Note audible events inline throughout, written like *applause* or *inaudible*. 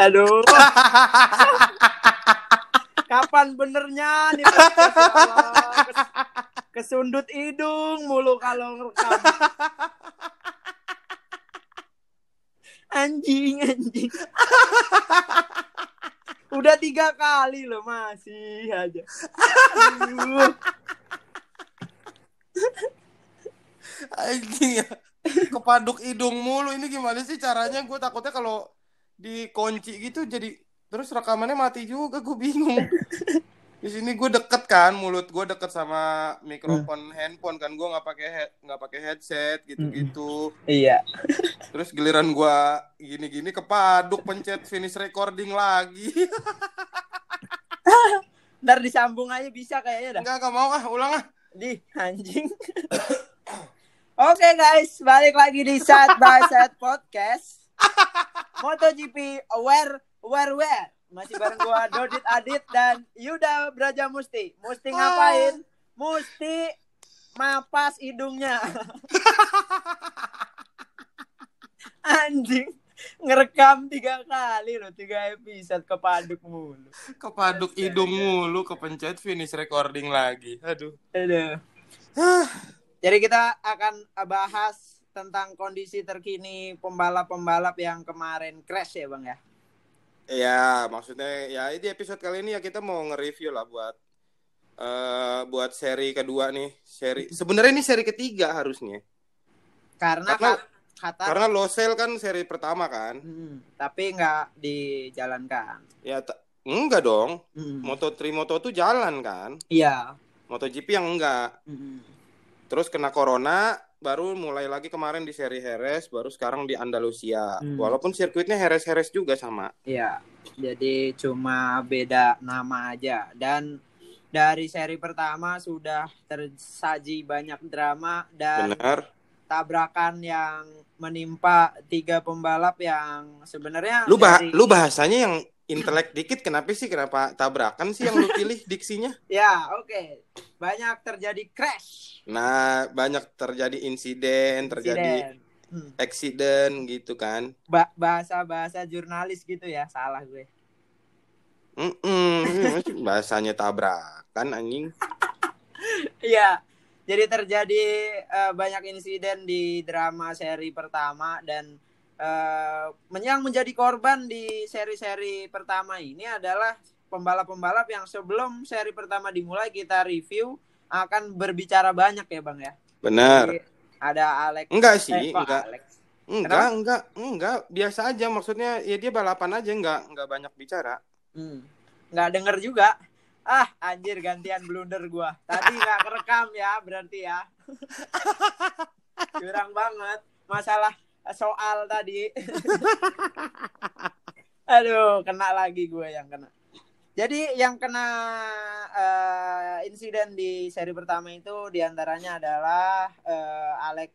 Aduh. *laughs* Kapan benernya nih podcast, Kesundut hidung mulu kalau ngerekam. Anjing, anjing. Udah tiga kali loh masih aja. Aduh. Anjing ya. Kepaduk hidung mulu. Ini gimana sih caranya? Gue takutnya kalau dikunci gitu jadi terus rekamannya mati juga. Gue bingung. Di sini gue deket kan, mulut gue deket sama mikrofon handphone kan. Gue nggak pakai head, nggak pakai headset gitu-gitu. Iya. *laughs* Terus giliran gue gini-gini kepaduk pencet finish recording lagi. *laughs* Ntar disambung aja bisa kayaknya dah. Enggak, enggak mau ah, ulang ah. Di anjing. *laughs* Oke guys, balik lagi di Side by Side Podcast. MotoGP Where Where Where masih bareng gua Dodit Adit dan Yuda Braja Musti. Musti ngapain? Musti mapas hidungnya. *laughs* Anjing ngerekam tiga kali loh tiga episode kepaduk mulu. Kepaduk hidung mulu, kepencet finish recording lagi. Aduh. Aduh. Jadi kita akan bahas tentang kondisi terkini pembalap-pembalap yang kemarin crash ya bang ya. Ya, maksudnya ya di episode kali ini ya kita mau nge-review lah buat eh buat seri kedua nih. Seri sebenarnya ini seri ketiga harusnya. Karena, Karena- ka- kata Karena Losel kan seri pertama kan. Hmm, tapi nggak dijalankan. Ya enggak dong. Hmm. Moto3 Moto tuh jalan kan. Iya. MotoGP yang enggak. Hmm. Terus kena corona baru mulai lagi kemarin di seri Heres, baru sekarang di Andalusia. Hmm. Walaupun sirkuitnya Heres-Heres juga sama. Iya. Jadi cuma beda nama aja dan dari seri pertama sudah tersaji banyak drama dan Benar. tabrakan yang menimpa tiga pembalap yang sebenarnya Lu bah dari- lu bahasanya yang intelek dikit kenapa sih kenapa tabrakan sih yang lu *laughs* pilih diksinya? ya oke banyak terjadi crash Nah, banyak terjadi insiden, terjadi. Hmm. accident gitu kan. Ba- bahasa-bahasa jurnalis gitu ya salah gue Mm-mm, *laughs* *laughs* bahasanya tabrakan anjing. Iya jadi terjadi eh, banyak insiden di drama seri pertama dan eh, yang menjadi korban di seri-seri pertama ini adalah pembalap-pembalap yang sebelum seri pertama dimulai kita review akan berbicara banyak ya bang ya Benar. Jadi, ada Alex Enggak eh, sih, kok enggak. Alex Enggak, enggak, enggak, biasa aja maksudnya ya dia balapan aja enggak enggak banyak bicara. Hmm. Nggak denger juga. Ah, anjir gantian blunder gua. Tadi nggak kerekam ya, berarti ya. *laughs* Curang banget. Masalah soal tadi. *laughs* Aduh, kena lagi gue yang kena. Jadi yang kena eh, insiden di seri pertama itu di antaranya adalah eh, Alex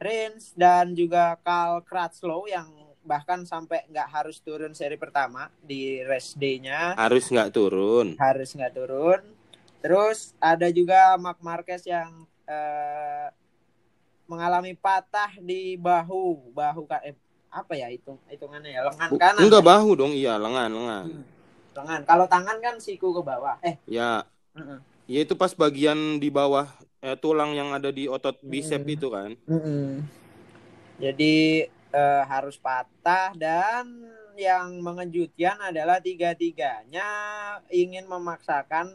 Rins dan juga Carl Kratzlow yang bahkan sampai nggak harus turun seri pertama di race day-nya Harus nggak turun. harus nggak turun. Terus ada juga Mark Marquez yang eh, mengalami patah di bahu, bahu eh, apa ya itu hitungannya ya lengan kanan. enggak ya? bahu dong, iya lengan, lengan. Hmm, lengan. Kalau tangan kan siku ke bawah. Eh, Ya, heeh. ya itu pas bagian di bawah eh, tulang yang ada di otot bicep Hmm. itu kan. Jadi eh, harus patah dan yang mengejutkan adalah tiga-tiganya ingin memaksakan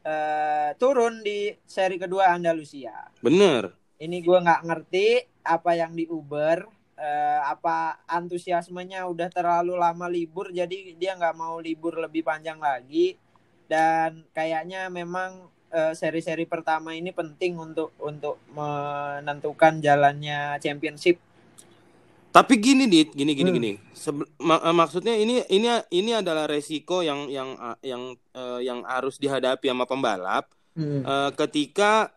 eh, turun di seri kedua Andalusia. Bener. Ini gue nggak ngerti apa yang di Uber, eh, apa antusiasmenya udah terlalu lama libur, jadi dia nggak mau libur lebih panjang lagi. Dan kayaknya memang eh, seri-seri pertama ini penting untuk untuk menentukan jalannya championship. Tapi gini dit, gini gini Hmm. gini. Sebe- ma- eh, maksudnya ini ini ini adalah resiko yang yang yang eh, yang harus dihadapi sama pembalap eh, ketika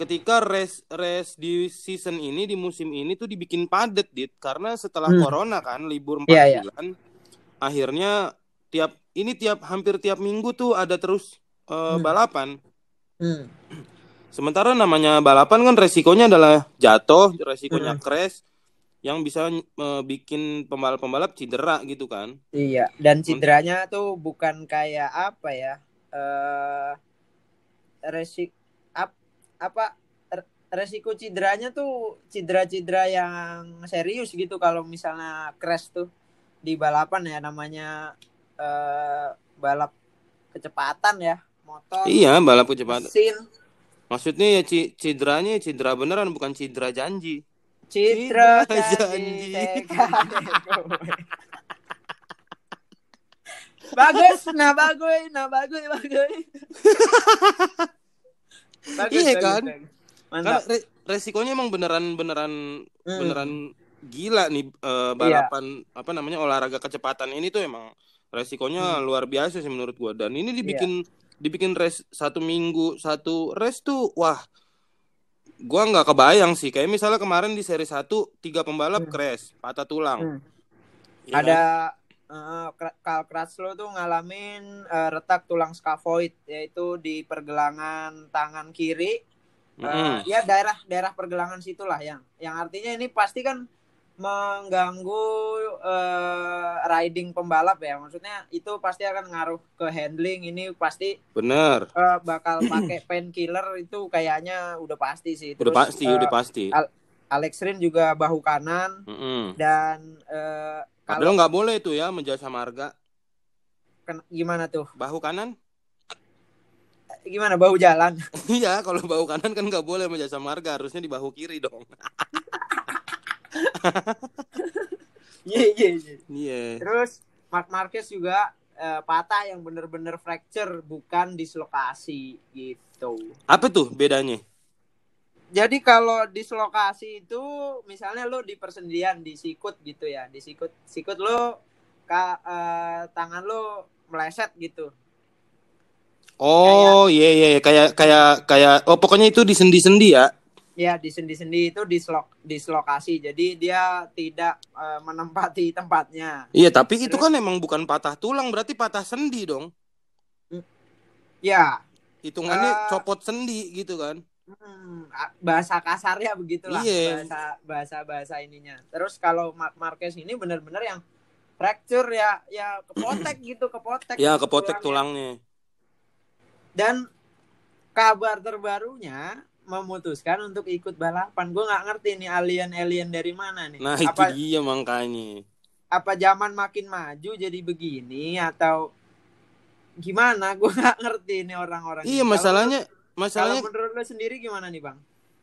ketika race race di season ini di musim ini tuh dibikin padat dit karena setelah Hmm. corona kan libur 4 Iya, iya. bulan akhirnya tiap ini tiap hampir tiap minggu tuh ada terus eh, Hmm. balapan. Hmm. *clears throat* Sementara namanya balapan kan resikonya adalah jatuh, resikonya Hmm. crash. yang bisa eh, bikin pembalap-pembalap cedera gitu kan. Iya, dan cederanya tuh bukan kayak apa ya? Eh resik apa resiko cederanya tuh cedera-cedera yang serius gitu kalau misalnya crash tuh di balapan ya namanya eh balap kecepatan ya, motor, Iya, balap kecepatan. mesin, Maksudnya ya cederanya ya cedera beneran bukan cedera janji. citra Citra janji *laughs* janji. bagus, nah bagus, nah bagus, bagus. *laughs* Bagus, Iya bagus, kan? bagus. Karena Mantap. re- resikonya emang beneran beneran Hmm. beneran gila nih eh, balapan apa namanya olahraga kecepatan ini tuh emang resikonya luar biasa sih menurut gua dan ini dibikin dibikin race satu minggu satu race tuh wah gua nggak kebayang sih kayak misalnya kemarin di seri 1 tiga pembalap Hmm. crash patah tulang Hmm. Ya kan? Ada Kra- Karl Kratzlow tuh ngalamin eh, retak tulang skavoid yaitu di pergelangan tangan kiri. Eh, Mm-mm. ya daerah daerah pergelangan situlah yang yang artinya ini pasti kan mengganggu eh, riding pembalap ya. Maksudnya itu pasti akan ngaruh ke handling. Ini pasti bener eh, bakal pakai *clears throat* painkiller itu kayaknya udah pasti sih. udah Terus, pasti eh, udah pasti Al- Alex Rin juga bahu kanan Mm-mm. dan eh, kalau Padahal nggak boleh tuh ya menjasa marga ken- gimana tuh? bahu kanan Gimana bahu jalan? *laughs* Iya, kalau bahu kanan kan nggak boleh menjasa marga, harusnya di bahu kiri dong. *laughs* Iya iya iya. Iya. Terus Mark Marquez juga eh, patah yang bener-bener fracture bukan dislokasi gitu. Apa tuh bedanya? Jadi kalau dislokasi itu misalnya lo di persendian di sikut gitu ya, di sikut sikut lo ka, eh, tangan lo meleset gitu. Oh, iya iya iya. kayak kayak kayak oh pokoknya itu di sendi-sendi ya. Ya di sendi-sendi itu dislok dislokasi. Jadi dia tidak eh, menempati *laughs* tempatnya. Iya, tapi itu kan emang bukan patah tulang, berarti patah sendi dong. Ya, Hitungannya Ah. copot sendi gitu kan. Hmm, bahasa kasarnya begitulah Iya. bahasa bahasa bahasa ininya. Terus kalau Mark Marquez ini benar-benar yang fracture ya ya kepotek *clears throat* gitu kepotek. Ya, kepotek tulangnya. tulangnya. Dan kabar terbarunya memutuskan untuk ikut balapan. Gue nggak ngerti nih alien-alien dari mana nih. Nah, itu apa dia makanya. apa zaman makin maju jadi begini atau gimana? Gue nggak ngerti nih orang-orang. Iya. Kalau masalahnya kalau menurut lo sendiri gimana nih bang?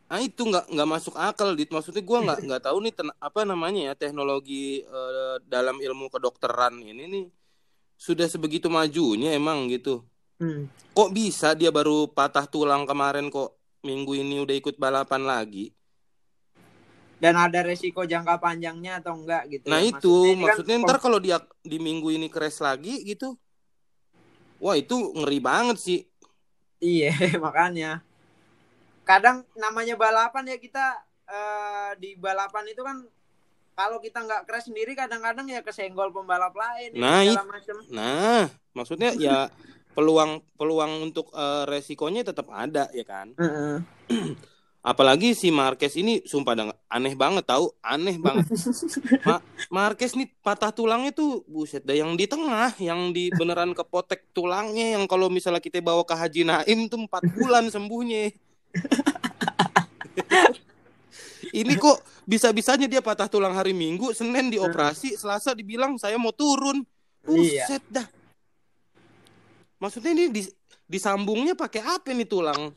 ah itu nggak nggak masuk akal dit maksudnya gua nggak nggak tahu nih ten- apa namanya ya teknologi eh, dalam ilmu kedokteran ini nih sudah sebegitu majunya emang gitu Hmm. kok bisa dia baru patah tulang kemarin kok minggu ini udah ikut balapan lagi dan ada resiko jangka panjangnya atau enggak gitu. nah ya. itu ini kan maksudnya ntar kalau dia di minggu ini crash lagi gitu wah itu ngeri banget sih Iya, *laughs* makanya. Kadang namanya balapan ya kita eh, di balapan itu kan kalau kita nggak crash sendiri kadang-kadang ya kesenggol pembalap lain ya, Nah, segala macem. nah maksudnya ya *laughs* peluang peluang untuk eh, resikonya tetap ada ya kan Heeh. *clears throat* Apalagi si Marquez ini sumpah dah aneh banget tahu, aneh banget. *laughs* Ma- Marquez nih patah tulangnya tuh buset dah yang di tengah, yang di beneran kepotek tulangnya yang kalau misalnya kita bawa ke Haji Naim tuh empat bulan sembuhnya. *laughs* ini kok bisa-bisanya dia patah tulang hari Minggu, Senin dioperasi, Selasa dibilang saya mau turun. Iya. Buset dah. Maksudnya ini dis- disambungnya pakai apa nih tulang?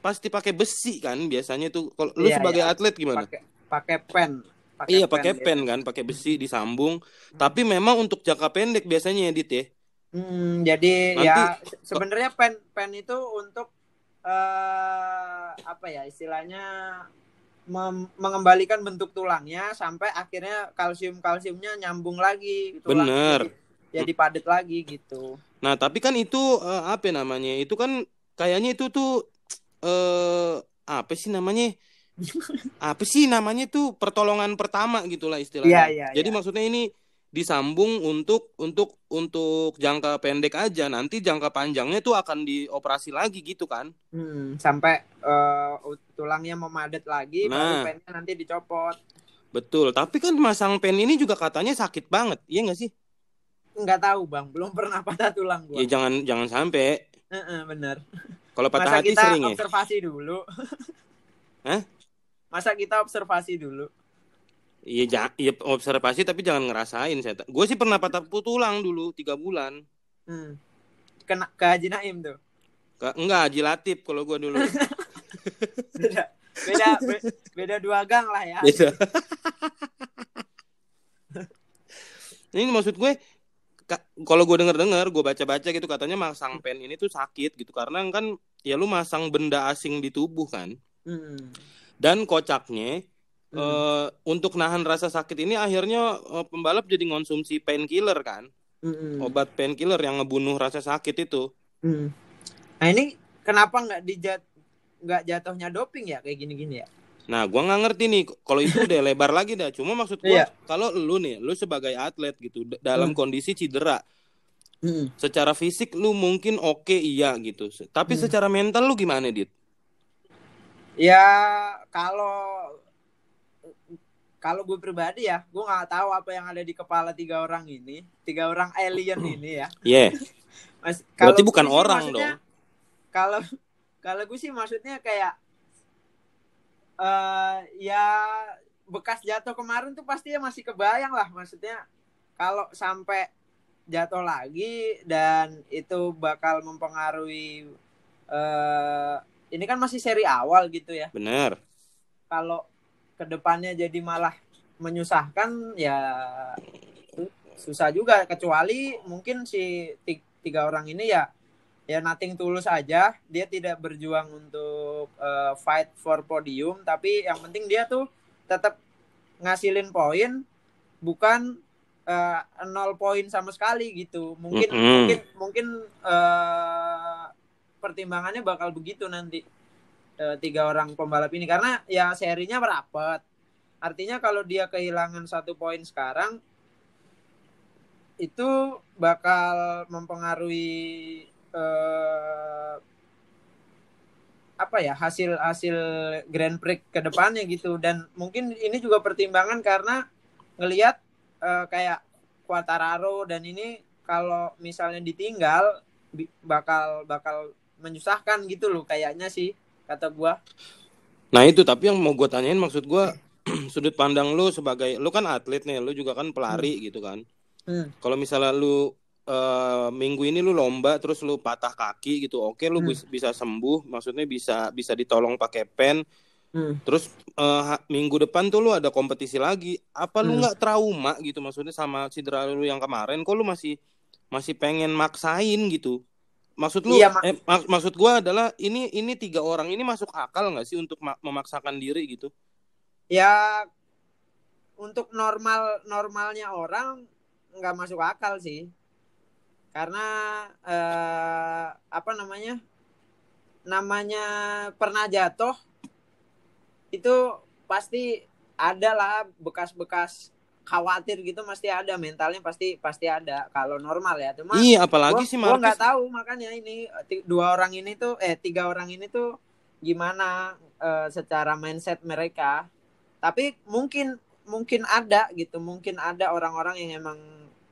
Pasti pakai besi kan biasanya tuh. Kalau lu Iya, sebagai iya. atlet gimana? Pakai pen. iya, pakai gitu. pen kan, pakai besi disambung. Tapi memang untuk jangka pendek biasanya ya, Dit ya. Hmm, jadi Nanti- ya sebenarnya pen pen itu untuk eh apa ya istilahnya mengembalikan bentuk tulangnya sampai akhirnya kalsium kalsiumnya nyambung lagi tulang Bener. jadi, jadi padat lagi gitu Nah, tapi kan itu eh, apa namanya? Itu kan kayaknya itu tuh eh apa sih namanya? Apa sih namanya tuh pertolongan pertama gitulah istilahnya. Iya, iya, Jadi iya. maksudnya ini disambung untuk untuk untuk jangka pendek aja. Nanti jangka panjangnya tuh akan dioperasi lagi gitu kan. Hmm, sampai eh, tulangnya memadat lagi Nah. baru pennya nanti dicopot Betul, tapi kan masang pen ini juga katanya sakit banget, iya nggak sih? Nggak tahu bang, belum pernah patah tulang gua. Ya jangan jangan sampai. Heeh, bener. *laughs* Kalau patah Masa hati kita sering ya. observasi dulu. *laughs* Hah? Masa kita observasi dulu. Iya, ja- iya observasi tapi jangan ngerasain. Saya, gue sih pernah patah tulang dulu tiga bulan. Hmm. Kena ke Haji Naim tuh. Ke, enggak, Haji Latif kalau gue dulu. *laughs* Beda beda be- beda dua gang lah ya. Beda. *laughs* ini maksud gue kalau gue denger dengar gue baca baca gitu katanya masang pen ini tuh sakit gitu karena kan ya lu masang benda asing di tubuh kan Hmm. dan kocaknya Hmm. eh, untuk nahan rasa sakit ini akhirnya eh, pembalap jadi ngonsumsi painkiller kan Hmm. obat painkiller yang ngebunuh rasa sakit itu Hmm. Nah ini kenapa nggak dijat nggak jatuhnya doping ya kayak gini-gini ya? Nah, gua nggak ngerti nih kalau itu udah *laughs* lebar lagi dah. Cuma maksud gua Iya. kalau lu nih, lu sebagai atlet gitu dalam Hmm. kondisi cedera, Hmm. secara fisik lu mungkin oke iya gitu. Tapi Hmm. secara mental lu gimana, Dit? Ya kalau kalau gue pribadi ya, gue nggak tahu apa yang ada di kepala tiga orang ini, tiga orang alien ini ya. Iya. *laughs* Mas, Berarti gue bukan orang maksudnya, Kalau kalau gue sih maksudnya kayak eh ya bekas jatuh kemarin tuh pasti ya masih kebayang lah. Maksudnya kalau sampai jatuh lagi dan itu bakal mempengaruhi eh ini kan masih seri awal gitu ya. Bener. kalau ke depannya jadi malah menyusahkan ya su- susah juga. Kecuali mungkin si ti- tiga orang ini ya ya nothing tulus aja. Dia tidak berjuang untuk eh, fight for podium tapi yang penting dia tuh tetap ngasilin poin bukan eh, nol poin sama sekali gitu. Mungkin Mm-mm. mungkin mungkin eh, pertimbangannya bakal begitu nanti eh, tiga orang pembalap ini. Karena ya serinya merapat artinya kalau dia kehilangan satu poin sekarang itu bakal mempengaruhi eh, apa ya hasil hasil Grand Prix ke depannya gitu dan mungkin ini juga pertimbangan karena ngelihat eh, kayak Quartararo dan ini kalau misalnya ditinggal bakal bakal menyusahkan gitu loh kayaknya sih kata gua Nah, itu tapi yang mau gua tanyain maksud gua *clears throat* sudut pandang lu sebagai lu kan atlet nih, lu juga kan pelari gitu kan. Hmm. Kalau misalnya lu eh, minggu ini lu lomba terus lu patah kaki gitu, oke lu Hmm. bis- bisa sembuh, maksudnya bisa bisa ditolong pakai pen. Hmm. Terus eh, ha- minggu depan tuh lu ada kompetisi lagi. Apa lu Hmm. nggak trauma gitu maksudnya sama cedera lu yang kemarin? Kok lu masih masih pengen maksain gitu? Maksud lu Iya, mak- eh, mak- maksud gua adalah ini ini tiga orang ini masuk akal nggak sih untuk ma- memaksakan diri gitu? ya untuk normal normalnya orang nggak masuk akal sih karena eh, apa namanya namanya pernah jatuh itu pasti ada lah bekas-bekas khawatir gitu pasti ada mentalnya pasti pasti ada kalau normal ya. Cuma iya, apalagi gua, sih gua nggak tahu makanya ini dua orang ini tuh eh tiga orang ini tuh gimana eh, secara mindset mereka. Tapi mungkin mungkin ada gitu mungkin ada orang-orang yang emang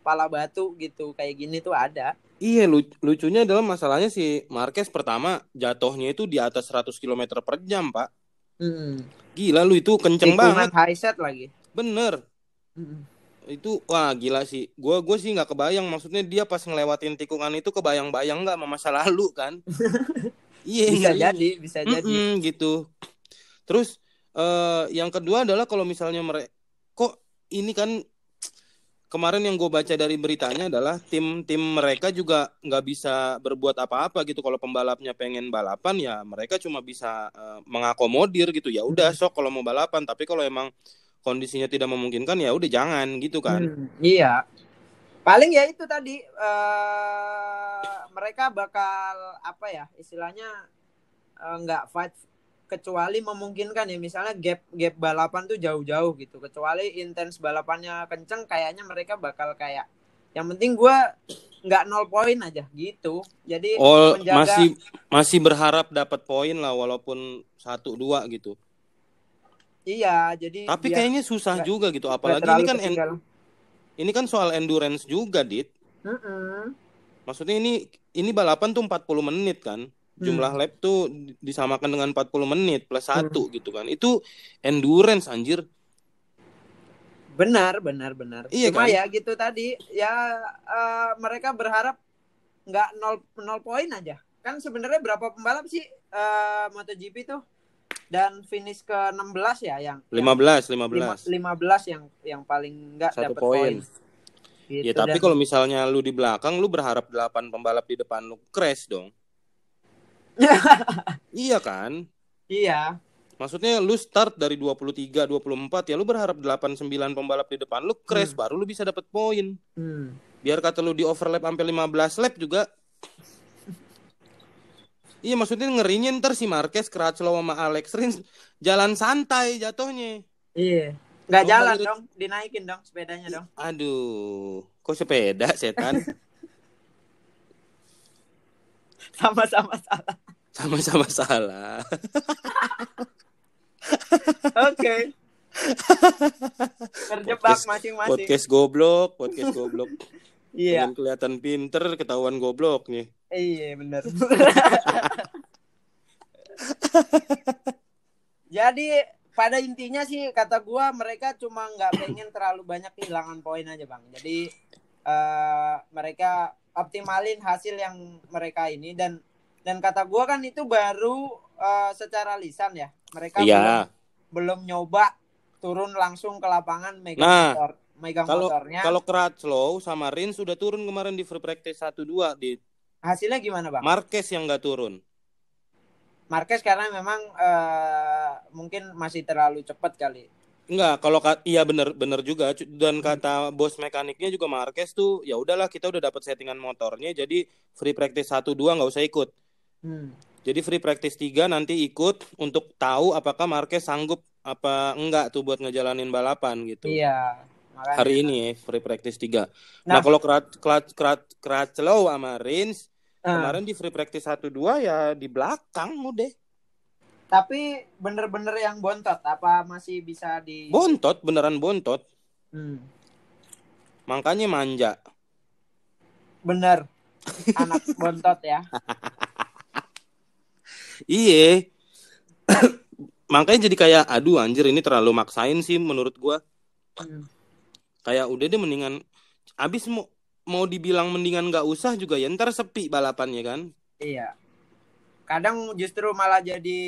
pala batu gitu kayak gini tuh ada Iya, lu- lucunya adalah masalahnya si Marquez pertama jatuhnya itu di atas 100 km per jam, Pak. hmm. Gila lu itu kenceng banget. high set lagi Bener. Hmm. Itu wah gila sih. Gua gue sih nggak kebayang maksudnya dia pas ngelewatin tikungan itu kebayang-bayang nggak sama masa lalu kan? *laughs* Iya, bisa ngeri. jadi bisa jadi Mm-mm, gitu. Terus eh yang kedua adalah kalau misalnya mereka kok ini kan kemarin yang gue baca dari beritanya adalah tim tim mereka juga nggak bisa berbuat apa-apa gitu. Kalau pembalapnya pengen balapan ya mereka cuma bisa eh, mengakomodir gitu. Ya udah sok kalau mau balapan. Tapi kalau emang kondisinya tidak memungkinkan ya udah jangan gitu kan. Hmm, iya. Paling ya itu tadi eh mereka bakal apa ya istilahnya eh, nggak fight kecuali memungkinkan ya misalnya gap gap balapan tuh jauh-jauh gitu kecuali intens balapannya kenceng kayaknya mereka bakal kayak yang penting gua nggak nol poin aja gitu jadi oh menjaga masih masih berharap dapat poin lah walaupun satu dua gitu Iya, jadi Tapi kayaknya susah nggak- juga gitu. Apalagi ini kan en- ini kan soal endurance juga, Dit. Mm-mm. Maksudnya ini ini balapan tuh 40 menit kan. Jumlah lap tuh di- disamakan dengan 40 menit plus satu gitu kan. Itu endurance anjir. Benar, benar, benar. Iya Cuma kan? ya gitu tadi, ya eh, mereka berharap nggak nol nol poin aja. Kan sebenarnya berapa pembalap sih eh, MotoGP tuh? Dan finish ke 16 ya yang 15, yang 15. lima- 15 yang yang paling nggak Satu dapat poin. Gitu, Ya tapi dan- kalau misalnya lu di belakang lu berharap 8 pembalap di depan lu crash dong. Iya kan? iya, Maksudnya lu start dari 23, 24 ya lu berharap 8 9 pembalap di depan lu crash baru lu bisa dapat poin. Hmm. Biar kata lu di overlap sampai 15 lap juga Iya maksudnya ngerinya ntar si Marquez, Crutchlow sama Alex Rins jalan santai jatuhnya. iya. Nggak Lomba jalan gitu. dong, dinaikin dong sepedanya dong. Aduh, kok sepeda setan? *laughs* Sama-sama salah. Sama-sama salah. Oke. *laughs* Terjebak masing-masing. Podcast goblok, podcast goblok. Iya, Pengen kelihatan pinter, ketahuan gobloknya. iya benar. *laughs* Jadi pada intinya sih kata gua mereka cuma nggak pengen terlalu banyak kehilangan poin aja bang. Jadi eh, mereka optimalin hasil yang mereka ini dan dan kata gua kan itu baru eh, secara lisan ya. Mereka belum, Iya. belum nyoba turun langsung ke lapangan megang Nah, motor, megang Kalau motornya. kalau Crutchlow sama Rins sudah turun kemarin di free practice 1-2 di Hasilnya gimana bang? Marquez yang nggak turun. Marquez karena memang eh, mungkin masih terlalu cepat kali. Enggak, kalau ka- iya bener bener juga dan kata bos mekaniknya juga Marquez tuh ya udahlah kita udah dapat settingan motornya jadi free practice 1 2 nggak usah ikut. Hmm. Jadi free practice 3 nanti ikut untuk tahu apakah Marquez sanggup apa enggak tuh buat ngejalanin balapan gitu. Iya. Makanya. Hari ini ya free practice 3. Nah. Nah, kalau Krat Krat Krat Crutchlow sama Rins Eh, kemarin di free practice 1 2 ya di belakang udah. tapi bener-bener yang bontot apa masih bisa di Bontot beneran bontot. Hmm. Makanya manja. Bener. Anak bontot ya. *laughs* Iya. *coughs* Makanya jadi kayak aduh anjir ini terlalu maksain sih menurut gua. Hmm. Kayak udah deh mendingan abis mau mau dibilang mendingan nggak usah juga ya ntar sepi balapannya kan. Iya. Kadang justru malah jadi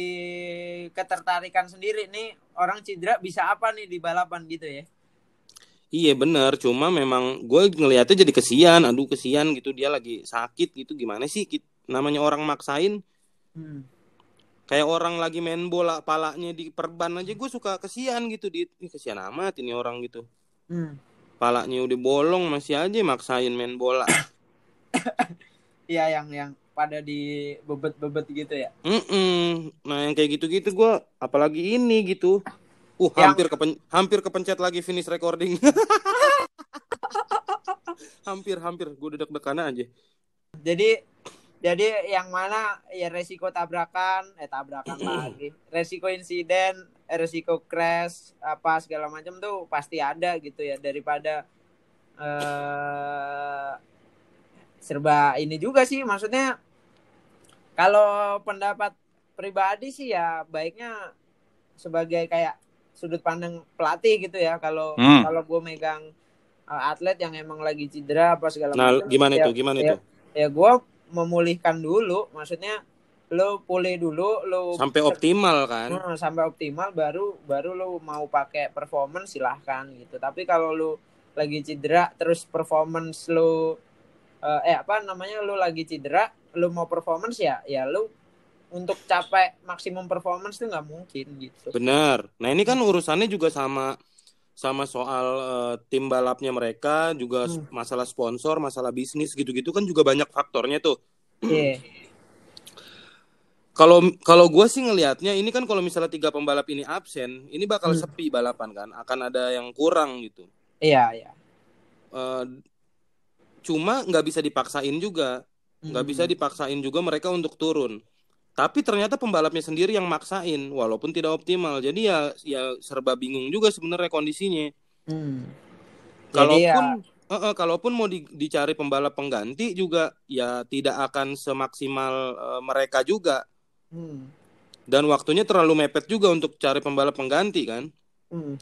ketertarikan sendiri nih orang cedera bisa apa nih di balapan gitu ya. Iya bener, cuma memang gue ngelihatnya jadi kesian, aduh kesian gitu dia lagi sakit gitu gimana sih namanya orang maksain Hmm. Kayak orang lagi main bola palanya di perban aja gue suka kesian gitu di Ih, kesian amat ini orang gitu Hmm. palanya udah bolong masih aja maksain main bola *coughs* Iya yang yang pada di bebet-bebet gitu ya. Mm-mm. nah yang kayak gitu-gitu gue apalagi ini gitu uh Yang- hampir kepen hampir kepencet lagi finish recording *laughs* hampir hampir gue udah deg-degan aja Jadi jadi yang mana ya resiko tabrakan, eh tabrakan *clears throat* lagi, resiko insiden, eh, resiko crash apa segala macam tuh pasti ada gitu ya. Daripada eh serba ini juga sih. Maksudnya kalau pendapat pribadi sih ya baiknya sebagai kayak sudut pandang pelatih gitu ya. Kalau Hmm. kalau gue megang eh, atlet yang emang lagi cedera apa segala nah macam gimana ya- itu? Gimana ya, itu? ya gue memulihkan dulu maksudnya lo pulih dulu lo sampai optimal kan? Sampai optimal baru baru lo mau pakai performance silahkan gitu. Tapi kalau lo lagi cedera terus performance lo eh, eh apa namanya lo lagi cedera lo mau performance ya ya lo untuk capai maksimum performance tuh nggak mungkin gitu. Benar. Nah ini kan urusannya juga sama sama soal eh, tim balapnya mereka, juga Hmm. masalah sponsor, masalah bisnis gitu-gitu kan juga banyak faktornya tuh. Iya. *clears throat* Kalau kalau gue sih ngelihatnya ini kan kalau misalnya tiga pembalap ini absen, ini bakal Hmm. sepi balapan kan, akan ada yang kurang gitu. iya iya Eh, cuma nggak bisa dipaksain juga, nggak Hmm. bisa dipaksain juga mereka untuk turun. Tapi ternyata pembalapnya sendiri yang maksain walaupun tidak optimal. Jadi ya ya serba bingung juga sebenarnya kondisinya. Hmm. Kalaupun ya, eh, eh, kalaupun mau di- dicari pembalap pengganti juga ya tidak akan semaksimal eh, mereka juga. hmm, Dan waktunya terlalu mepet juga untuk cari pembalap pengganti kan. hmm,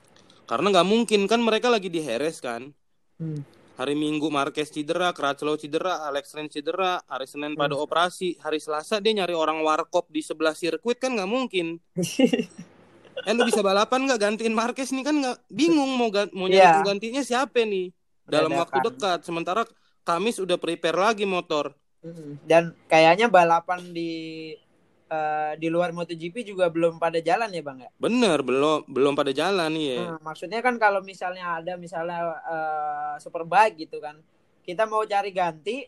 Karena nggak mungkin kan mereka lagi di Heres kan. hmm. Hari Minggu Marquez cedera, Crutchlow cedera, Alex Rins cedera, hari Senin pada operasi, hari Selasa dia nyari orang warkop di sebelah sirkuit kan nggak mungkin. Eh *laughs* lu bisa balapan nggak gantiin Marquez nih kan nggak bingung mau ga- mau nyari Iya. penggantinya siapa nih dalam waktu dekat. Sementara Kamis udah prepare lagi motor. Hmm. Dan kayaknya balapan di eh, di luar MotoGP juga belum pada jalan ya bang ya. Bener belum belum pada jalan nih ya. Nah, maksudnya kan kalau misalnya ada misalnya eh, superbike gitu kan, kita mau cari ganti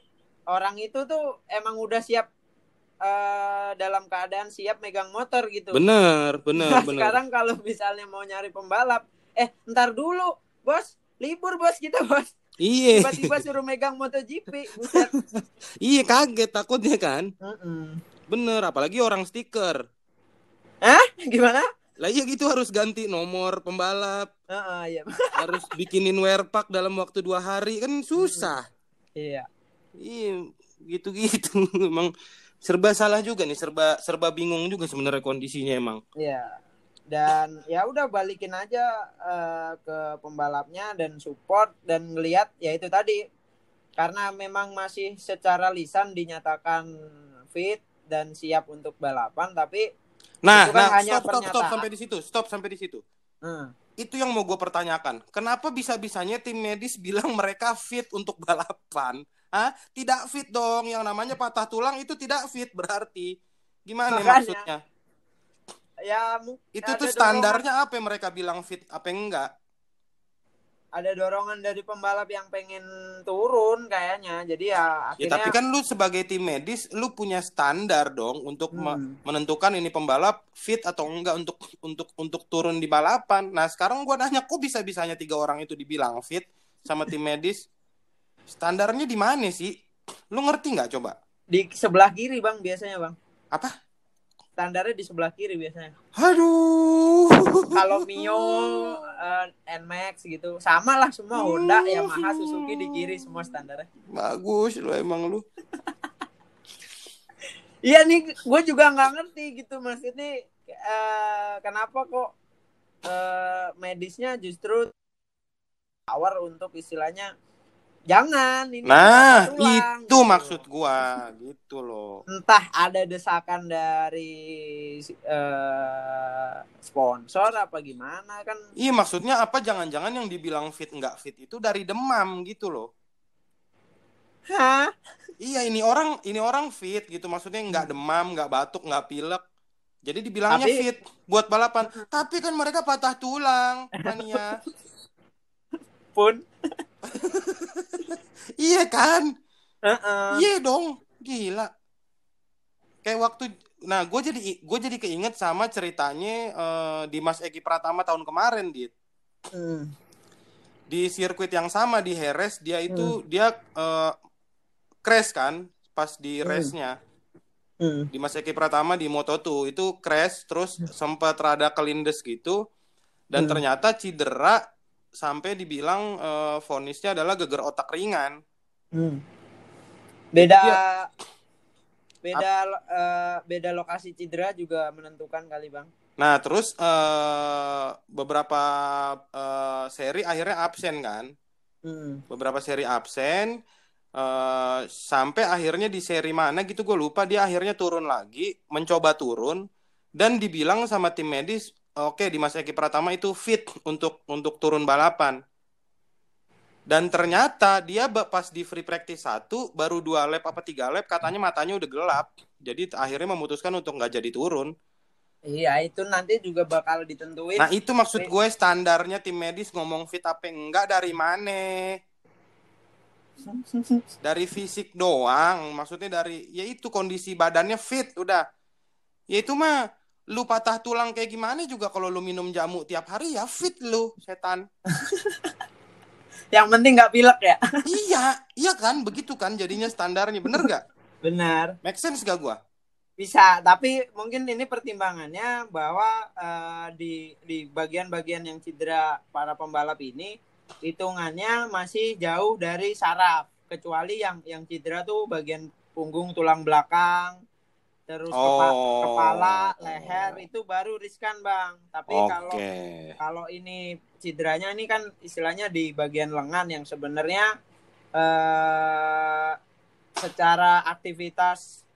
orang itu tuh emang udah siap eh, dalam keadaan siap megang motor gitu. Bener *laughs* bener Nah, bener. sekarang kalau misalnya mau nyari pembalap, eh ntar dulu bos libur bos kita bos Iya tiba-tiba suruh megang MotoGP *laughs* iya kaget takutnya kan. Mm-mm. Bener apalagi orang stiker. Gimana? Lah iya gitu harus ganti nomor pembalap. Heeh, iya. harus bikinin wear pack dalam waktu dua hari kan susah. Iya. Iya, gitu-gitu. *laughs* Emang serba salah juga nih, serba serba bingung juga sebenarnya kondisinya emang. Iya. Dan ya udah balikin aja eh, ke pembalapnya dan support dan ngelihat ya itu tadi karena memang masih secara lisan dinyatakan fit dan siap untuk balapan tapi Nah, Itu kan nah, hanya stop, stop, stop sampai di situ, stop sampai di situ. hmm, Itu yang mau gue pertanyakan. Kenapa bisa-bisanya tim medis bilang mereka fit untuk balapan? Hah? Tidak fit dong. Yang namanya patah tulang itu tidak fit berarti. Gimana Makanya. maksudnya? ya Itu tuh dorongan- standarnya apa yang mereka bilang fit, apa yang enggak? Ada dorongan dari pembalap yang pengen turun kayaknya jadi ya Ya akhirnya tapi kan lu sebagai tim medis lu punya standar dong untuk Hmm. menentukan ini pembalap fit atau enggak untuk untuk untuk turun di balapan. Nah, sekarang gua nanya kok bisa-bisanya tiga orang itu dibilang fit sama tim medis? Standarnya di mana sih? Lu ngerti nggak coba? di sebelah kiri bang biasanya bang Apa? Standarnya di sebelah kiri biasanya Aduh. kalau Mio eh, Nmax gitu sama lah semua Honda Yamaha Suzuki di kiri semua standarnya Bagus lu emang lu. *laughs* iya nih gue juga nggak ngerti gitu maksudnya eh, kenapa kok eh, medisnya justru tawar untuk istilahnya jangan ini Nah, itu gitu. maksud gua gitu loh. entah ada desakan dari eh, sponsor apa gimana kan. Iya maksudnya apa? Jangan-jangan yang dibilang fit nggak fit itu dari demam gitu loh. hah? Iya ini orang ini orang fit gitu. Maksudnya nggak demam nggak batuk nggak pilek. Jadi dibilangnya Tapi- fit buat balapan. Tapi kan mereka patah tulang mania. Pun *laughs* iya kan Heeh. iya dong gila kayak waktu nah gue jadi gue jadi keinget sama ceritanya eh, Dimas Eki Pratama tahun kemarin dit Hmm. di sirkuit yang sama di Heres dia itu dia eh, crash kan pas di Hmm. race-nya Hmm. di Mas Eki Pratama di Moto2 itu crash terus sempat rada kelindes gitu dan Hmm. ternyata cedera sampai dibilang eh, vonisnya adalah geger otak ringan. Hmm. Beda Iya. beda eh, beda lokasi cedera juga menentukan kali bang. Nah terus eh, beberapa eh, seri akhirnya absen kan, Hmm. beberapa seri absen eh, sampai akhirnya di seri mana gitu gue lupa dia akhirnya turun lagi mencoba turun dan dibilang sama tim medis oke di Mas Eki Pratama itu fit untuk untuk turun balapan. Dan ternyata dia pas di free practice satu baru dua lap apa tiga lap katanya matanya udah gelap. Jadi akhirnya memutuskan untuk nggak jadi turun. Iya itu nanti juga bakal ditentuin. nah itu maksud gue standarnya tim medis ngomong fit apa enggak dari mana? Dari fisik doang maksudnya dari ya itu kondisi badannya fit udah. Ya itu mah lu patah tulang kayak gimana juga kalau lu minum jamu tiap hari? Ya fit lu setan. *laughs* Yang penting nggak pilek ya. *laughs* iya iya kan? Begitu kan jadinya standarnya. Bener gak Benar. make sense gak gua? Bisa tapi mungkin ini pertimbangannya bahwa uh, di di bagian-bagian yang cedera para pembalap ini hitungannya masih jauh dari saraf. Kecuali yang yang cedera tuh bagian punggung tulang belakang terus Oh. kepa- kepala leher itu baru riskan bang tapi kalau kalau ini cederanya ini kan istilahnya di bagian lengan yang sebenarnya eh secara aktivitas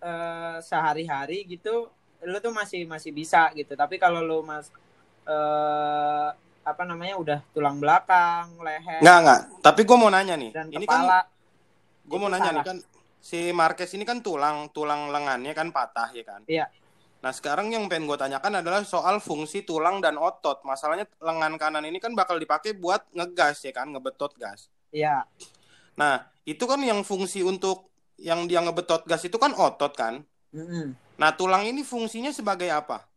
eh sehari-hari gitu lu tuh masih masih bisa gitu tapi kalau lu mas eh apa namanya udah tulang belakang leher Nggak, nggak. Tapi gue mau nanya nih. dan ini kan kepala gue mau nanya nih salah. kan si Marquez ini kan tulang tulang lengannya kan patah ya kan. Iya. Nah sekarang yang pengen gue tanyakan adalah soal fungsi tulang dan otot. Masalahnya lengan kanan ini kan bakal dipakai buat ngegas ya kan, ngebetot gas. Iya, Nah itu kan yang fungsi untuk yang dia ngebetot gas itu kan otot kan. Mm-mm. Nah tulang ini fungsinya sebagai apa?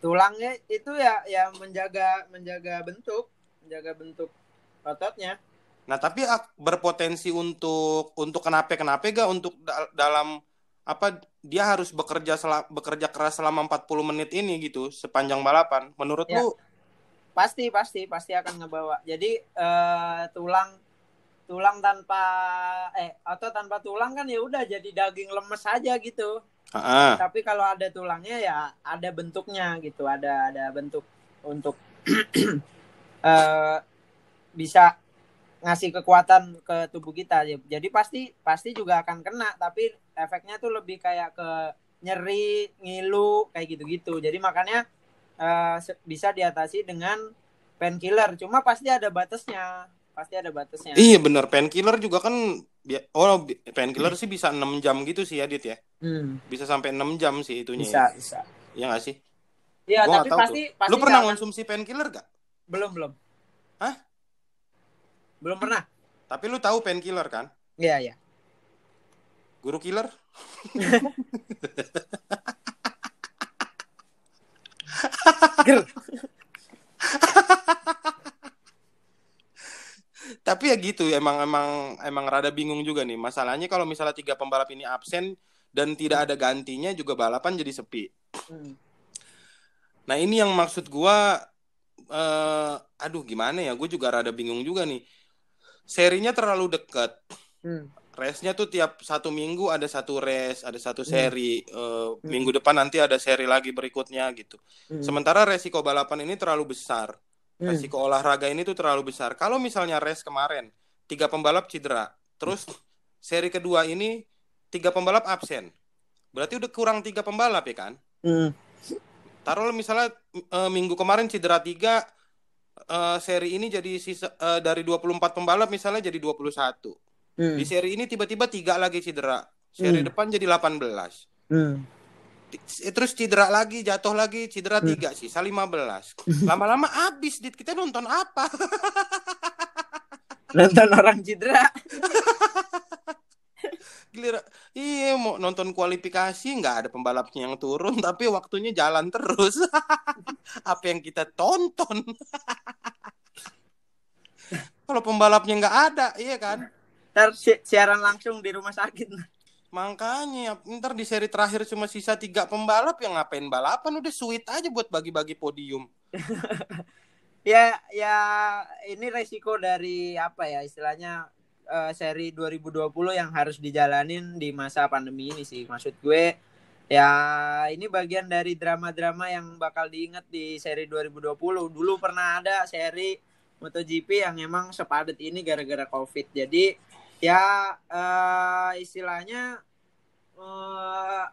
tulangnya itu ya ya menjaga menjaga bentuk menjaga bentuk ototnya Nah tapi berpotensi untuk untuk kenapa kenapa gak untuk da- dalam apa dia harus bekerja bekerja keras selama 40 menit ini gitu sepanjang balapan. Menurut Ya. lu pasti pasti pasti akan ngebawa jadi eh, tulang tulang tanpa eh otot tanpa tulang kan ya udah jadi daging lemes aja gitu Heeh. tapi kalau ada tulangnya ya ada bentuknya gitu ada ada bentuk untuk *clears throat* eh, bisa ngasih kekuatan ke tubuh kita jadi pasti pasti juga akan kena tapi efeknya tuh lebih kayak ke nyeri ngilu kayak gitu-gitu jadi makanya se- bisa diatasi dengan painkiller cuma pasti ada batasnya pasti ada batasnya Iya bener painkiller juga kan oh painkiller sih bisa 6 jam gitu sih ya Dit ya. Hmm, Bisa sampai 6 jam sih itunya. bisa ya. bisa Iya gak sih? ya Gua tapi nggak pasti pasti Lu pernah nggak akan- konsumsi painkiller gak? belum belum Hah? Belum pernah Tapi lu tahu painkiller kan? Iya iya Guru killer? Tapi ya gitu, emang emang emang rada bingung juga nih. Masalahnya kalau misalnya tiga pembalap ini absen dan tidak ada gantinya juga balapan jadi sepi. Hmm. Nah ini yang maksud gua, eh, aduh gimana ya? Gue juga rada bingung juga nih. Serinya terlalu dekat. Hmm. Race-nya tuh tiap satu minggu ada satu race, ada satu Hmm. seri. Eh, Minggu depan nanti ada seri lagi berikutnya gitu. Hmm. Sementara resiko balapan ini terlalu besar. Hmm. Resiko olahraga ini tuh terlalu besar. Kalau misalnya race kemarin tiga pembalap cedera, terus seri kedua ini tiga pembalap absen, berarti udah kurang tiga pembalap ya kan? Hmm. Taruh misalnya eh, minggu kemarin cedera tiga, eh, seri ini jadi sisa eh, dari 24 pembalap misalnya jadi 21. Hmm. Di seri ini tiba-tiba tiga lagi cedera. Seri Hmm. depan jadi 18. Hmm. Ti- Terus cedera lagi, jatuh lagi, cedera Hmm. tiga sisa 15. *laughs* Lama-lama habis, Dit. Kita nonton apa? *laughs* Nonton orang cedera. *laughs* Giliran, iya mau nonton kualifikasi nggak ada pembalapnya yang turun tapi waktunya jalan terus. Apa yang kita tonton? Kalau pembalapnya nggak ada, iya kan? Ntar si- siaran langsung di rumah sakit. Makanya ntar di seri terakhir cuma sisa tiga pembalap yang ngapain balapan udah sweet aja buat bagi-bagi podium. *laughs* Ya ya ini resiko dari apa ya istilahnya eh, seri 2020 yang harus dijalanin di masa pandemi ini sih. Maksud gue ya ini bagian dari drama-drama yang bakal diingat di seri 2020. Dulu pernah ada seri MotoGP yang emang sepadat ini gara-gara Covid. Jadi ya eh, istilahnya eh,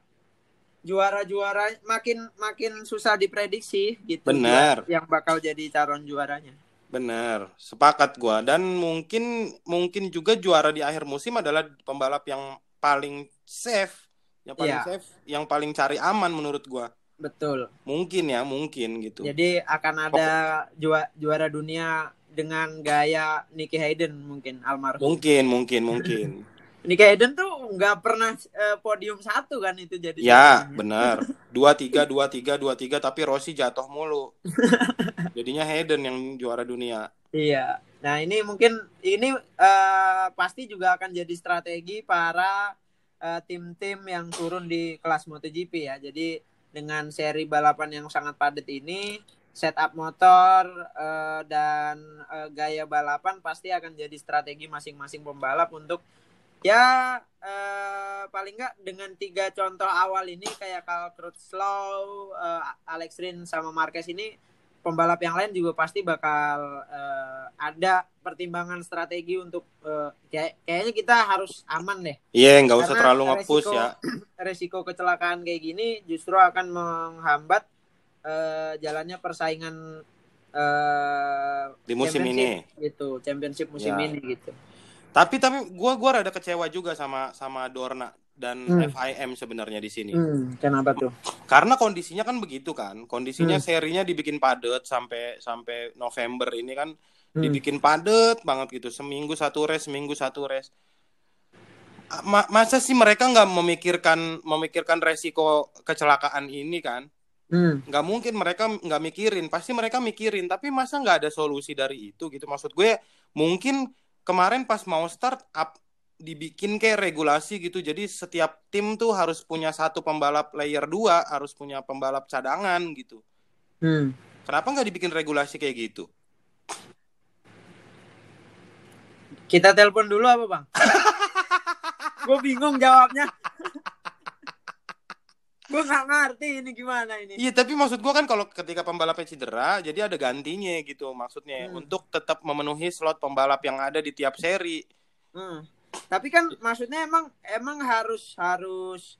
juara-juara makin makin susah diprediksi gitu. Benar. Yang bakal jadi calon juaranya. Bener, sepakat gua. Dan mungkin mungkin juga juara di akhir musim adalah pembalap yang paling safe, yang paling Iya. safe, yang paling cari aman menurut gua. Betul. Mungkin ya, mungkin gitu. Jadi akan ada jua- juara dunia dengan gaya Nicky Hayden mungkin almarhum. Mungkin, mungkin, mungkin. *laughs* Nicky Hayden tuh nggak pernah eh, podium satu kan itu jadi. ya, benar. *laughs* Dua tiga, dua tiga, dua tiga, tapi Rossi jatuh mulu. *laughs* Jadinya Hayden yang juara dunia. Iya. Nah ini mungkin ini eh, pasti juga akan jadi strategi para eh, tim-tim yang turun di kelas MotoGP ya. Jadi dengan seri balapan yang sangat padat ini, setup motor eh, dan eh, gaya balapan pasti akan jadi strategi masing-masing pembalap untuk ya eh, paling nggak dengan tiga contoh awal ini kayak Carl Crutchlow, eh, Alex Rin sama Marquez ini pembalap yang lain juga pasti bakal eh, ada pertimbangan strategi untuk eh, kayak kayaknya kita harus aman deh. Iya, nggak usah terlalu nge-push resiko- ya. *clears throat* Resiko kecelakaan kayak gini justru akan menghambat eh, jalannya persaingan eh, Di musim ini. gitu, championship musim Ya. ini gitu. Tapi tapi gua gua rada kecewa juga sama sama Dorna dan Hmm. FIM sebenarnya di sini. Hmm, kenapa tuh? Karena kondisinya kan begitu kan. Kondisinya Hmm. serinya dibikin padat sampai sampai November ini kan Hmm. dibikin padat banget gitu. Seminggu satu race, seminggu satu race. Ma- masa sih mereka nggak memikirkan memikirkan resiko kecelakaan ini kan? Hmm. nggak mungkin mereka nggak mikirin pasti mereka mikirin tapi masa nggak ada solusi dari itu gitu maksud gue mungkin kemarin pas mau start up dibikin kayak regulasi gitu jadi setiap tim tuh harus punya satu pembalap layer 2 harus punya pembalap cadangan gitu Hmm. kenapa nggak dibikin regulasi kayak gitu Kita telepon dulu apa, Bang? *laughs* Gue bingung jawabnya. Gue nggak ngerti ini gimana ini. iya tapi maksud gue kan kalau ketika pembalapnya cedera jadi ada gantinya gitu maksudnya Hmm. untuk tetap memenuhi slot pembalap yang ada di tiap seri Hmm. Tapi kan maksudnya emang emang harus harus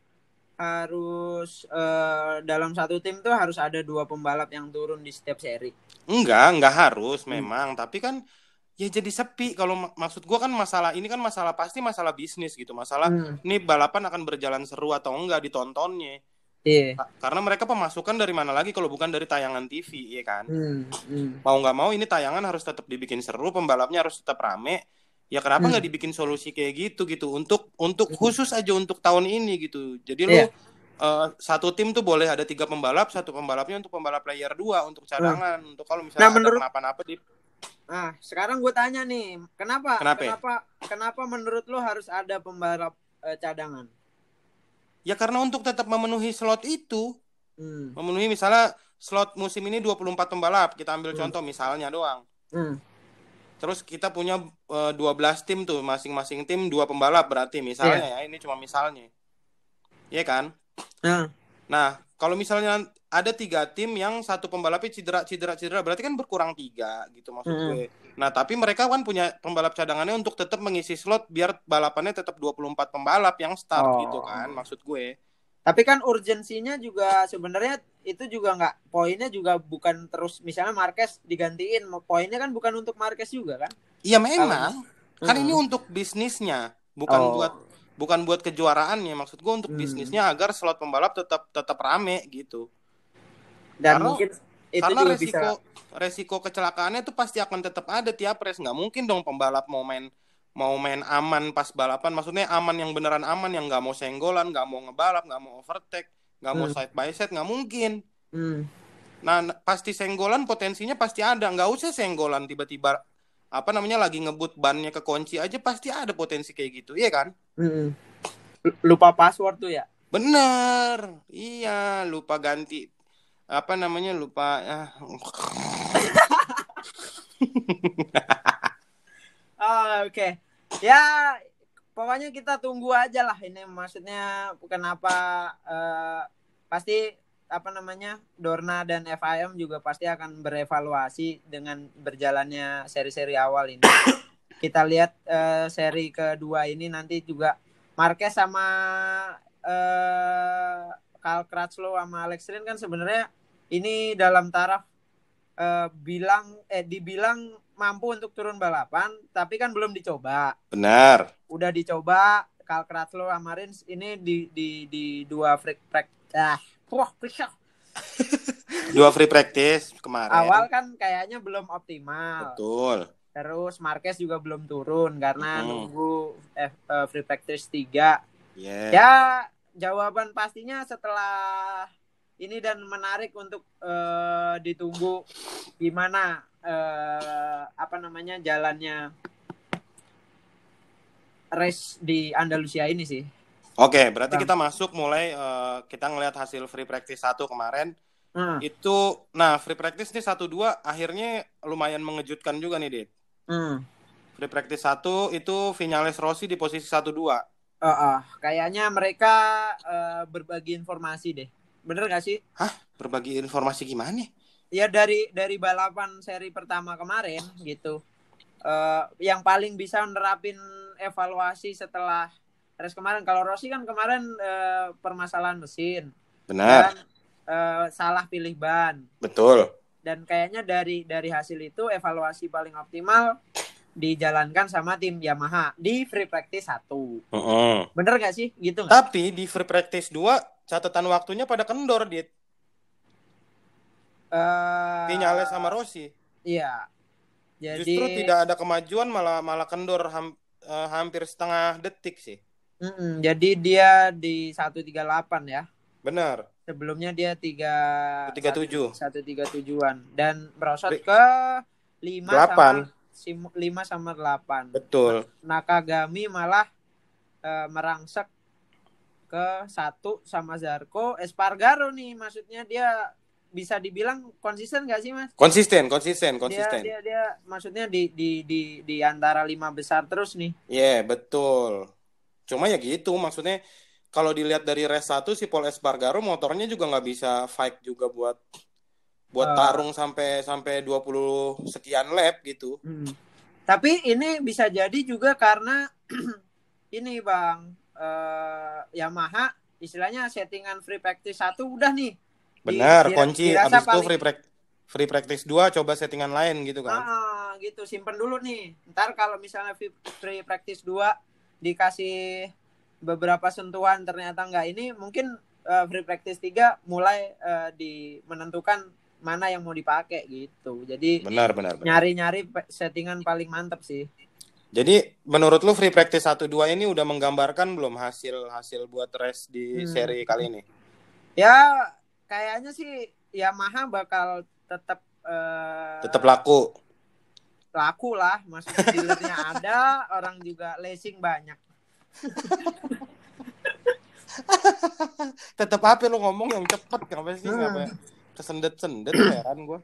harus eh, dalam satu tim tuh harus ada dua pembalap yang turun di setiap seri. Enggak, enggak harus Hmm. memang, tapi kan ya jadi sepi kalau mak- maksud gua kan masalah ini kan masalah pasti masalah bisnis gitu. Masalah Hmm. ini balapan akan berjalan seru atau enggak ditontonnya. Iya. Ka- Karena mereka pemasukan dari mana lagi kalau bukan dari tayangan TV, ya kan? Hmm. Hmm. Mau nggak mau ini tayangan harus tetap dibikin seru, pembalapnya harus tetap rame. Ya kenapa Hmm. nggak dibikin solusi kayak gitu gitu untuk untuk khusus aja untuk tahun ini gitu. Jadi lu Iya. eh, satu tim tuh boleh ada tiga pembalap, satu pembalapnya untuk pembalap player 2 untuk cadangan, untuk kalau Hmm. misalnya Nah, menurut- kenapa-napa di Nah, sekarang gue tanya nih, kenapa Kenapa ya? kenapa kenapa menurut lo harus ada pembalap eh, cadangan? Ya karena untuk tetap memenuhi slot itu, Hmm. memenuhi misalnya slot musim ini 24 pembalap, kita ambil Hmm. contoh misalnya doang. Hmm. Terus kita punya eh, 12 tim tuh, masing-masing tim dua pembalap berarti misalnya ya, ini cuma misalnya. Iya kan? Nah, Nah, kalau misalnya ada tiga tim yang satu pembalapnya cedera, cedera, cedera, berarti kan berkurang tiga gitu maksud Mm-mm. gue. Nah, tapi mereka kan punya pembalap cadangannya untuk tetap mengisi slot biar balapannya tetap 24 pembalap yang start Oh. gitu kan maksud gue. Tapi kan urgensinya juga sebenarnya itu juga nggak poinnya juga bukan terus misalnya Marquez digantiin poinnya kan bukan untuk Marquez juga kan? Iya memang. Kan Hmm. ini untuk bisnisnya, bukan Oh. buat bukan buat kejuaraannya. Maksud gue untuk Hmm. bisnisnya agar slot pembalap tetap tetap rame gitu. dan Karena- mungkin itu Karena resiko bisa resiko kecelakaannya itu pasti akan tetap ada tiap race. Nggak mungkin dong pembalap mau main mau main aman pas balapan. Maksudnya aman yang beneran aman yang nggak mau senggolan, nggak mau ngebalap, nggak mau overtake, nggak mau Hmm. side by side, nggak mungkin. Hmm. Nah, pasti senggolan potensinya pasti ada. Nggak usah senggolan tiba-tiba apa namanya lagi ngebut bannya ke kunci aja pasti ada potensi kayak gitu, iya kan? Hmm. Lupa password tuh ya Bener, iya lupa ganti apa namanya lupa ah. *laughs* Oke. Ya, pokoknya kita tunggu aja lah ini maksudnya kenapa eh, pasti apa namanya Dorna dan FIM juga pasti akan berevaluasi dengan berjalannya seri-seri awal ini. *coughs* kita lihat eh, seri kedua ini nanti juga Marquez sama eh Carl Crutchlow sama Alex Rin kan sebenarnya ini dalam taraf eh, bilang eh dibilang mampu untuk turun balapan, tapi kan belum dicoba. Benar. Udah dicoba, Carl Crutchlow sama Rins ini di di di dua free practice. Ah, wah. *laughs* Dua free practice kemarin. Awal kan kayaknya belum optimal. Betul. Terus Marquez juga belum turun karena Mm. nunggu F- eh, free practice 3. Yeah. Ya, jawaban pastinya setelah ini dan menarik untuk eh, ditunggu gimana eh, apa namanya jalannya race di Andalusia ini sih. Oke, berarti Bang. kita masuk mulai eh, kita ngelihat hasil free practice satu kemarin. Hmm. Itu nah free practice nih satu dua akhirnya lumayan mengejutkan juga nih, Dit. Hmm. Free practice satu itu Vinales Rossi di posisi satu dua. Oh, oh. kayaknya mereka eh, berbagi informasi deh. Bener gak sih? Berbagi informasi gimana? Ya dari dari balapan seri pertama kemarin gitu. Eh, yang paling bisa nerapin evaluasi setelah race kemarin. Kalau Rossi kan kemarin eh, permasalahan mesin Benar, dan eh, salah pilih ban. betul. Dan kayaknya dari dari hasil itu evaluasi paling optimal dijalankan sama tim Yamaha di free practice 1. Heeh. Bener gak sih? Gitu nggak? Tapi di free practice 2 catatan waktunya pada kendor, Dit. Eh, Vinales sama Rossi. Iya. Jadi Justru tidak ada kemajuan malah malah kendor ham- eh, hampir setengah detik sih. Mm-mm, jadi dia di 138 ya. Benar. Sebelumnya dia 3 137. 137-an dan merosot ke 5 Delapan. 5 sama 8. Betul. Nakagami malah eh, merangsek ke 1 sama Zarko. Espargaro nih maksudnya dia bisa dibilang konsisten gak sih Mas? Konsisten, konsisten, Dia, konsisten. dia dia maksudnya di di di di antara lima besar terus nih. Iya, betul. Cuma ya gitu, maksudnya kalau dilihat dari race 1 si Paul Espargaro motornya juga nggak bisa fight juga buat buat Ah. tarung sampai sampai 20 sekian lap gitu. Hmm. Tapi ini bisa jadi juga karena *clears throat* ini Bang eh, Yamaha istilahnya settingan free practice satu udah nih. Benar, kunci abis itu free prac- free practice 2 coba settingan lain gitu kan. Ah, gitu simpen dulu nih. Ntar kalau misalnya free, practice 2 dikasih beberapa sentuhan ternyata nggak ini mungkin eh, free practice 3 mulai eh, di menentukan mana yang mau dipakai gitu. Jadi Benar, benar, nyari-nyari settingan paling mantep sih. Jadi menurut lu free practice 1 2 ini udah menggambarkan belum hasil hasil buat race di Hmm. seri kali ini? Ya kayaknya sih Yamaha bakal tetap eh, Tetap laku. laku lah, maksudnya dealernya *laughs* ada, orang juga leasing banyak. *laughs* Tetap apa lu ngomong yang cepet kenapa sih? Hmm. Kenapa kesendet-sendet heran gua.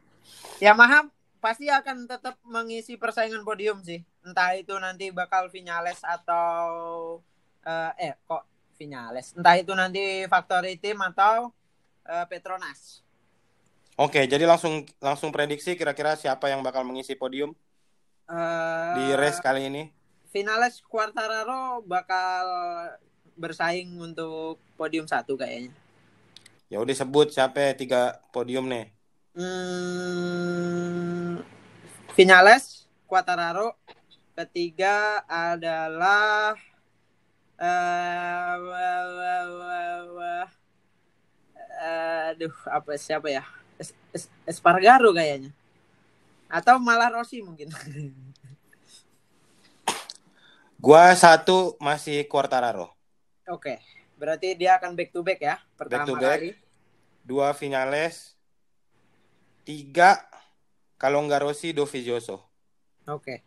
Yamaha pasti akan tetap mengisi persaingan podium sih. Entah itu nanti bakal Vinales atau eh, eh kok Vinales. Entah itu nanti Factory Team atau eh, Petronas. Oke, jadi langsung langsung prediksi kira-kira siapa yang bakal mengisi podium Eh, di race kali ini? Vinales Quartararo bakal bersaing untuk podium satu kayaknya. Ya udah sebut siapa tiga podium nih. Hmm, Vinales, Quartararo. Ketiga adalah wah. aduh apa siapa ya? Es- Es- Espargaro kayaknya. Atau malah Rossi mungkin. *laughs* Gua satu masih Quartararo, Oke, berarti dia akan back to back ya pertama to back. kali. dua Vinales, tiga kalau nggak Rossi Dovizioso. Oke.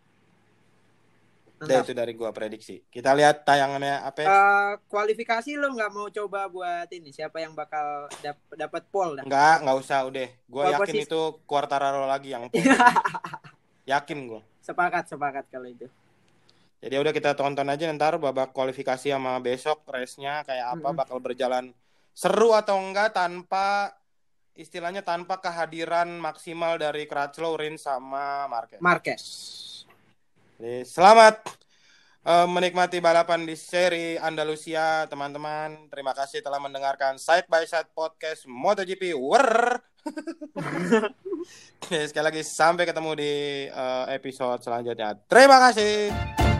Udah Mantap. itu dari gua prediksi. Kita lihat tayangannya apa? ya? Eh, kualifikasi lo nggak mau coba buat ini siapa yang bakal dap- dapat pole dah? Enggak, nggak usah udah. Gua Pole yakin position. itu Quartararo lagi yang pole. *laughs* yakin gua. sepakat sepakat kalau itu. Jadi udah kita tonton aja ntar babak kualifikasi sama besok race-nya kayak apa Mm-mm. bakal berjalan seru atau enggak tanpa istilahnya tanpa kehadiran maksimal dari Crutchlow, Rins sama Marquez. Marquez. Jadi, selamat eh, menikmati balapan di seri Andalusia teman-teman. Terima kasih telah mendengarkan Side by Side podcast MotoGP. Wer. *laughs* Sekali lagi sampai ketemu di eh, episode selanjutnya. Terima kasih.